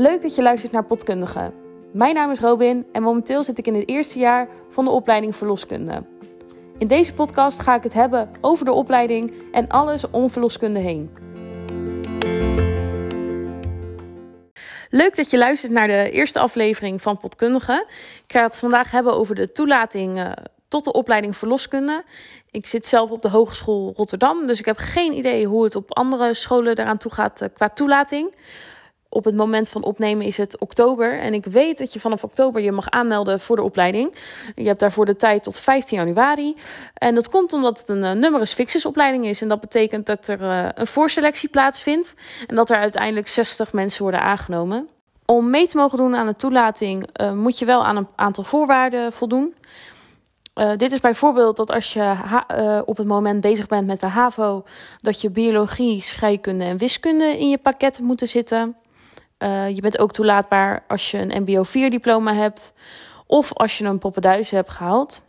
Leuk dat je luistert naar Potkundige. Mijn naam is Robin en momenteel zit ik in het eerste jaar van de opleiding Verloskunde. In deze podcast ga ik het hebben over de opleiding en alles om verloskunde heen. Leuk dat je luistert naar de eerste aflevering van Potkundige. Ik ga het vandaag hebben over de toelating uh, tot de opleiding verloskunde. Ik zit zelf op de Hogeschool Rotterdam, dus ik heb geen idee hoe het op andere scholen eraan toe gaat uh, qua toelating op het moment van opnemen is het oktober. En ik weet dat je vanaf oktober je mag aanmelden voor de opleiding. Je hebt daarvoor de tijd tot 15 januari. En dat komt omdat het een uh, numerus fixus opleiding is. En dat betekent dat er uh, een voorselectie plaatsvindt. En dat er uiteindelijk 60 mensen worden aangenomen. Om mee te mogen doen aan de toelating uh, moet je wel aan een aantal voorwaarden voldoen. dit is bijvoorbeeld dat als je op het moment bezig bent met de HAVO, dat je biologie, scheikunde en wiskunde in je pakket moeten zitten. Uh, je bent ook toelaatbaar als je een MBO 4 diploma hebt of als je een poppenduizen hebt gehaald.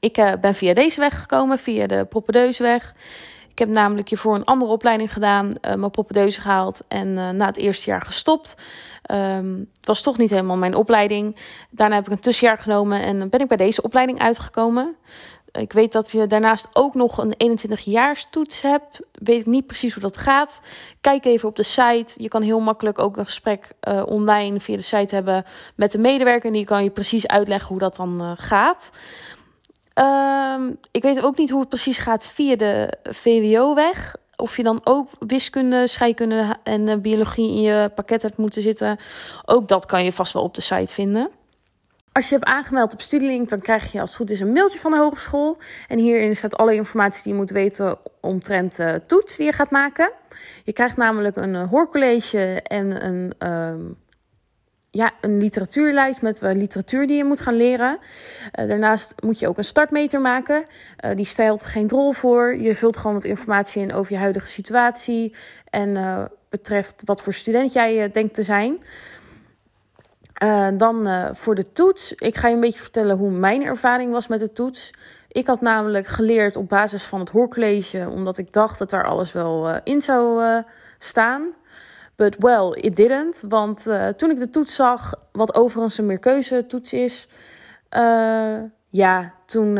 Ik uh, ben via deze weg gekomen, via de poppendeusweg. Ik heb namelijk hiervoor een andere opleiding gedaan, uh, mijn poppendeuzen gehaald en na het eerste jaar gestopt. Um, het was toch niet helemaal mijn opleiding. Daarna heb ik een tussenjaar genomen en ben ik bij deze opleiding uitgekomen. Ik weet dat je daarnaast ook nog een 21 toets hebt. Weet ik niet precies hoe dat gaat. Kijk even op de site. Je kan heel makkelijk ook een gesprek uh, online via de site hebben met de medewerker. En die kan je precies uitleggen hoe dat dan uh, gaat. Uh, ik weet ook niet hoe het precies gaat via de VWO-weg. Of je dan ook wiskunde, scheikunde en uh, biologie in je pakket hebt moeten zitten. Ook dat kan je vast wel op de site vinden. Als je hebt aangemeld op Studielink, dan krijg je als het goed is een mailtje van de hogeschool. En hierin staat alle informatie die je moet weten omtrent de toets die je gaat maken. Je krijgt namelijk een uh, hoorcollege en een, uh, ja, een literatuurlijst met uh, literatuur die je moet gaan leren. Daarnaast moet je ook een startmeter maken. die stelt geen drol voor. Je vult gewoon wat informatie in over je huidige situatie en betreft wat voor student jij denkt te zijn. Uh, dan uh, voor de toets. Ik ga je een beetje vertellen hoe mijn ervaring was met de toets. Ik had namelijk geleerd op basis van het hoorcollege, omdat ik dacht dat daar alles wel uh, in zou staan. But well, it didn't. Want toen ik de toets zag, wat overigens een meerkeuze toets is, ja, toen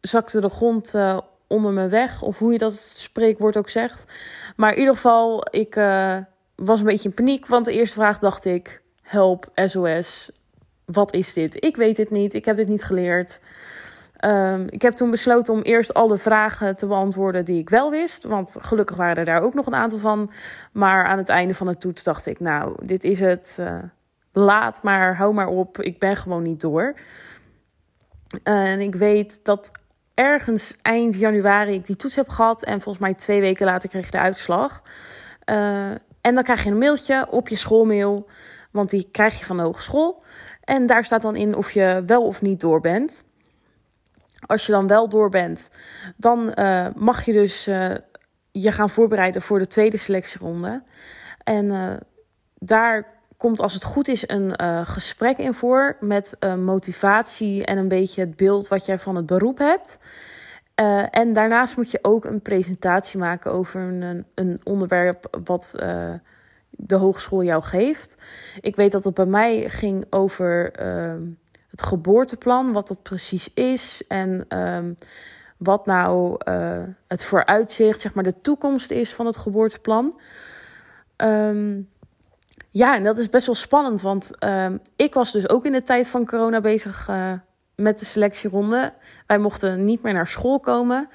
zakte de grond onder me weg. Of hoe je dat spreekwoord ook zegt. Maar in ieder geval, ik was een beetje in paniek. Want de eerste vraag dacht ik help, SOS, wat is dit? Ik weet het niet, ik heb dit niet geleerd. Um, ik heb toen besloten om eerst alle vragen te beantwoorden die ik wel wist. Want gelukkig waren er daar ook nog een aantal van. Maar aan het einde van de toets dacht ik, nou, dit is het. Uh, laat maar, hou maar op. Ik ben gewoon niet door. En ik weet dat ergens eind januari ik die toets heb gehad. En volgens mij twee weken later kreeg ik de uitslag. Uh, en dan krijg je een mailtje op je schoolmail. Want die krijg je van de hogeschool. En daar staat dan in of je wel of niet door bent. Als je dan wel door bent, dan uh, mag je dus uh, je gaan voorbereiden voor de tweede selectieronde. En uh, daar komt, als het goed is, een gesprek in voor met motivatie en een beetje het beeld wat jij van het beroep hebt. en daarnaast moet je ook een presentatie maken over een, een onderwerp wat de hogeschool jou geeft. Ik weet dat het bij mij ging over uh, het geboorteplan, wat dat precies is en um, wat nou uh, het vooruitzicht, zeg maar de toekomst is van het geboorteplan. Um, ja, en dat is best wel spannend, want ik was dus ook in de tijd van corona bezig uh, met de selectieronde. Wij mochten niet meer naar school komen.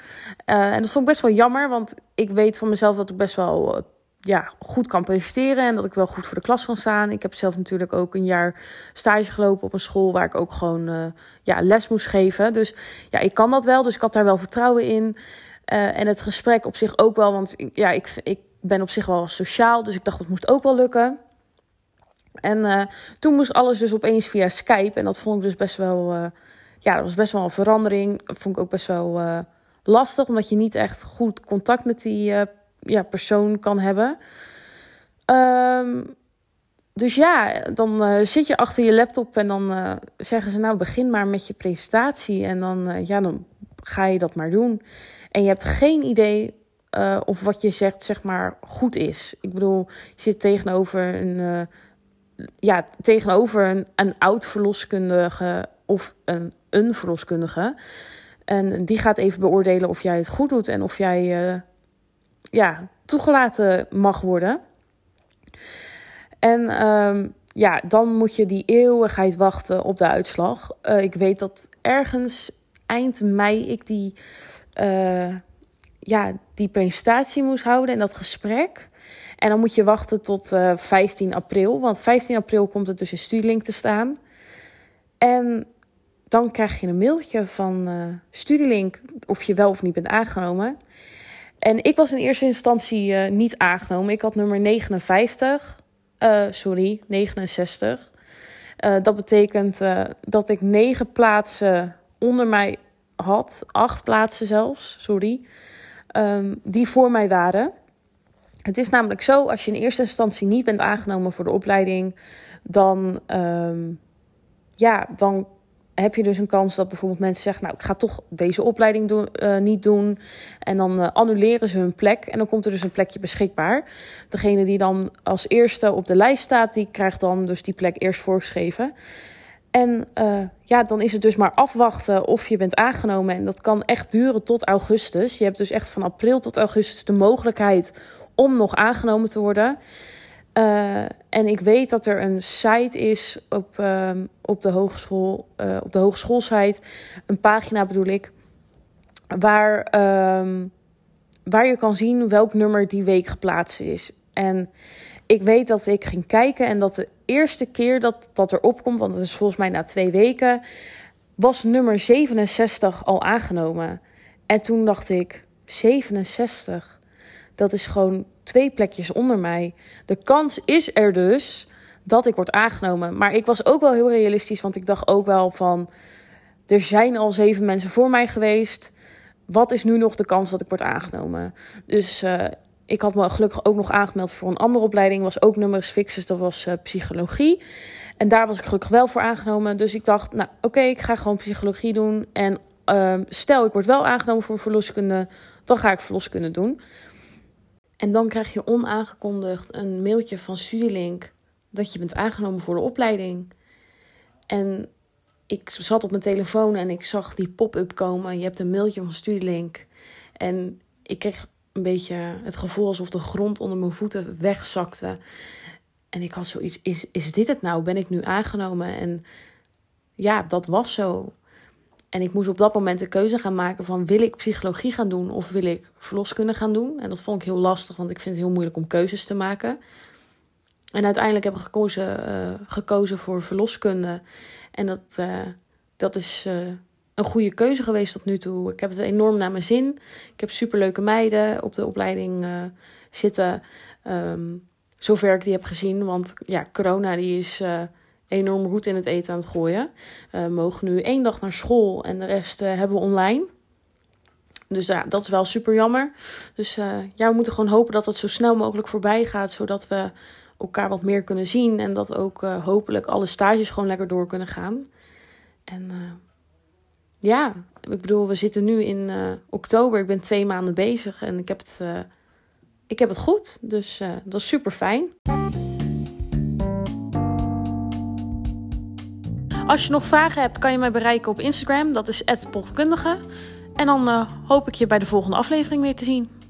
Uh, en dat vond ik best wel jammer, want ik weet van mezelf dat ik best wel ja, goed kan presteren en dat ik wel goed voor de klas kan staan. Ik heb zelf natuurlijk ook een jaar stage gelopen op een school waar ik ook gewoon uh, ja, les moest geven. Dus ja, ik kan dat wel, dus ik had daar wel vertrouwen in. Uh, en het gesprek op zich ook wel, want ja, ik, ik ben op zich wel sociaal, dus ik dacht dat moest ook wel lukken. En uh, toen moest alles dus opeens via Skype en dat vond ik dus best wel, ja, dat was best wel een verandering. Dat vond ik ook best wel lastig, omdat je niet echt goed contact met die ja, persoon kan hebben. Um, dus ja, dan uh, zit je achter je laptop en dan uh, zeggen ze: Nou, begin maar met je presentatie. En dan, uh, ja, dan ga je dat maar doen. En je hebt geen idee of wat je zegt, zeg maar, goed is. Ik bedoel, je zit tegenover een, ja, tegenover een, een oud verloskundige of een, een verloskundige. En die gaat even beoordelen of jij het goed doet en of jij ja, toegelaten mag worden. En um, ja, dan moet je die eeuwigheid wachten op de uitslag. Uh, ik weet dat ergens eind mei ik die, uh, ja, die presentatie moest houden en dat gesprek. En dan moet je wachten tot uh, 15 april. Want 15 april komt het dus in Studielink te staan. En dan krijg je een mailtje van Studielink of je wel of niet bent aangenomen. En ik was in eerste instantie uh, niet aangenomen. Ik had nummer 59. Uh, sorry, 69. Uh, dat betekent dat ik negen plaatsen onder mij had. Acht plaatsen zelfs, sorry. Um, die voor mij waren. Het is namelijk zo, als je in eerste instantie niet bent aangenomen voor de opleiding, dan, um, ja, dan heb je dus een kans dat bijvoorbeeld mensen zeggen: Nou, ik ga toch deze opleiding doen, uh, niet doen. En dan uh, annuleren ze hun plek. En dan komt er dus een plekje beschikbaar. Degene die dan als eerste op de lijst staat, die krijgt dan dus die plek eerst voorgeschreven. En uh, ja, dan is het dus maar afwachten of je bent aangenomen. En dat kan echt duren tot augustus. Je hebt dus echt van april tot augustus de mogelijkheid om nog aangenomen te worden. Uh, en ik weet dat er een site is op, uh, op de hogeschool, uh, op de hogeschoolsite, een pagina bedoel ik, waar, waar je kan zien welk nummer die week geplaatst is. En ik weet dat ik ging kijken en dat de eerste keer dat dat erop komt, want dat is volgens mij na twee weken, was nummer 67 al aangenomen. En toen dacht ik, 67? Dat is gewoon twee plekjes onder mij. De kans is er dus dat ik word aangenomen. Maar ik was ook wel heel realistisch, want ik dacht ook wel van... er zijn al zeven mensen voor mij geweest. Wat is nu nog de kans dat ik word aangenomen? Dus uh, ik had me gelukkig ook nog aangemeld voor een andere opleiding. Was ook nummers fixes, dat was uh, psychologie. En daar was ik gelukkig wel voor aangenomen. Dus ik dacht, nou oké, ik ga gewoon psychologie doen. En uh, stel ik word wel aangenomen voor verloskunde, dan ga ik verloskunde doen. En dan krijg je onaangekondigd een mailtje van Studielink dat je bent aangenomen voor de opleiding. En ik zat op mijn telefoon en ik zag die pop-up komen. Je hebt een mailtje van Studielink. En ik kreeg een beetje het gevoel alsof de grond onder mijn voeten wegzakte. En ik had zoiets, is, is dit het nou? Ben ik nu aangenomen? En ja, dat was zo. En ik moest op dat moment de keuze gaan maken van wil ik psychologie gaan doen of wil ik verloskunde gaan doen. En dat vond ik heel lastig, want ik vind het heel moeilijk om keuzes te maken. En uiteindelijk heb ik gekozen, uh, gekozen voor verloskunde. En dat, uh, dat is uh, een goede keuze geweest tot nu toe. Ik heb het enorm naar mijn zin. Ik heb superleuke meiden op de opleiding zitten. Um, zover ik die heb gezien. Want ja, corona die is enorm goed in het eten aan het gooien. Uh, mogen nu één dag naar school en de rest uh, hebben we online. Dus ja, dat is wel super jammer. Dus uh, ja, we moeten gewoon hopen dat het zo snel mogelijk voorbij gaat. Zodat we elkaar wat meer kunnen zien. En dat ook hopelijk alle stages gewoon lekker door kunnen gaan. En ja, ik bedoel, we zitten nu in oktober. Ik ben twee maanden bezig en ik heb het, ik heb het goed. Dus dat is super fijn. Als je nog vragen hebt, kan je mij bereiken op Instagram. Dat is @potkundige. En dan uh, hoop ik je bij de volgende aflevering weer te zien.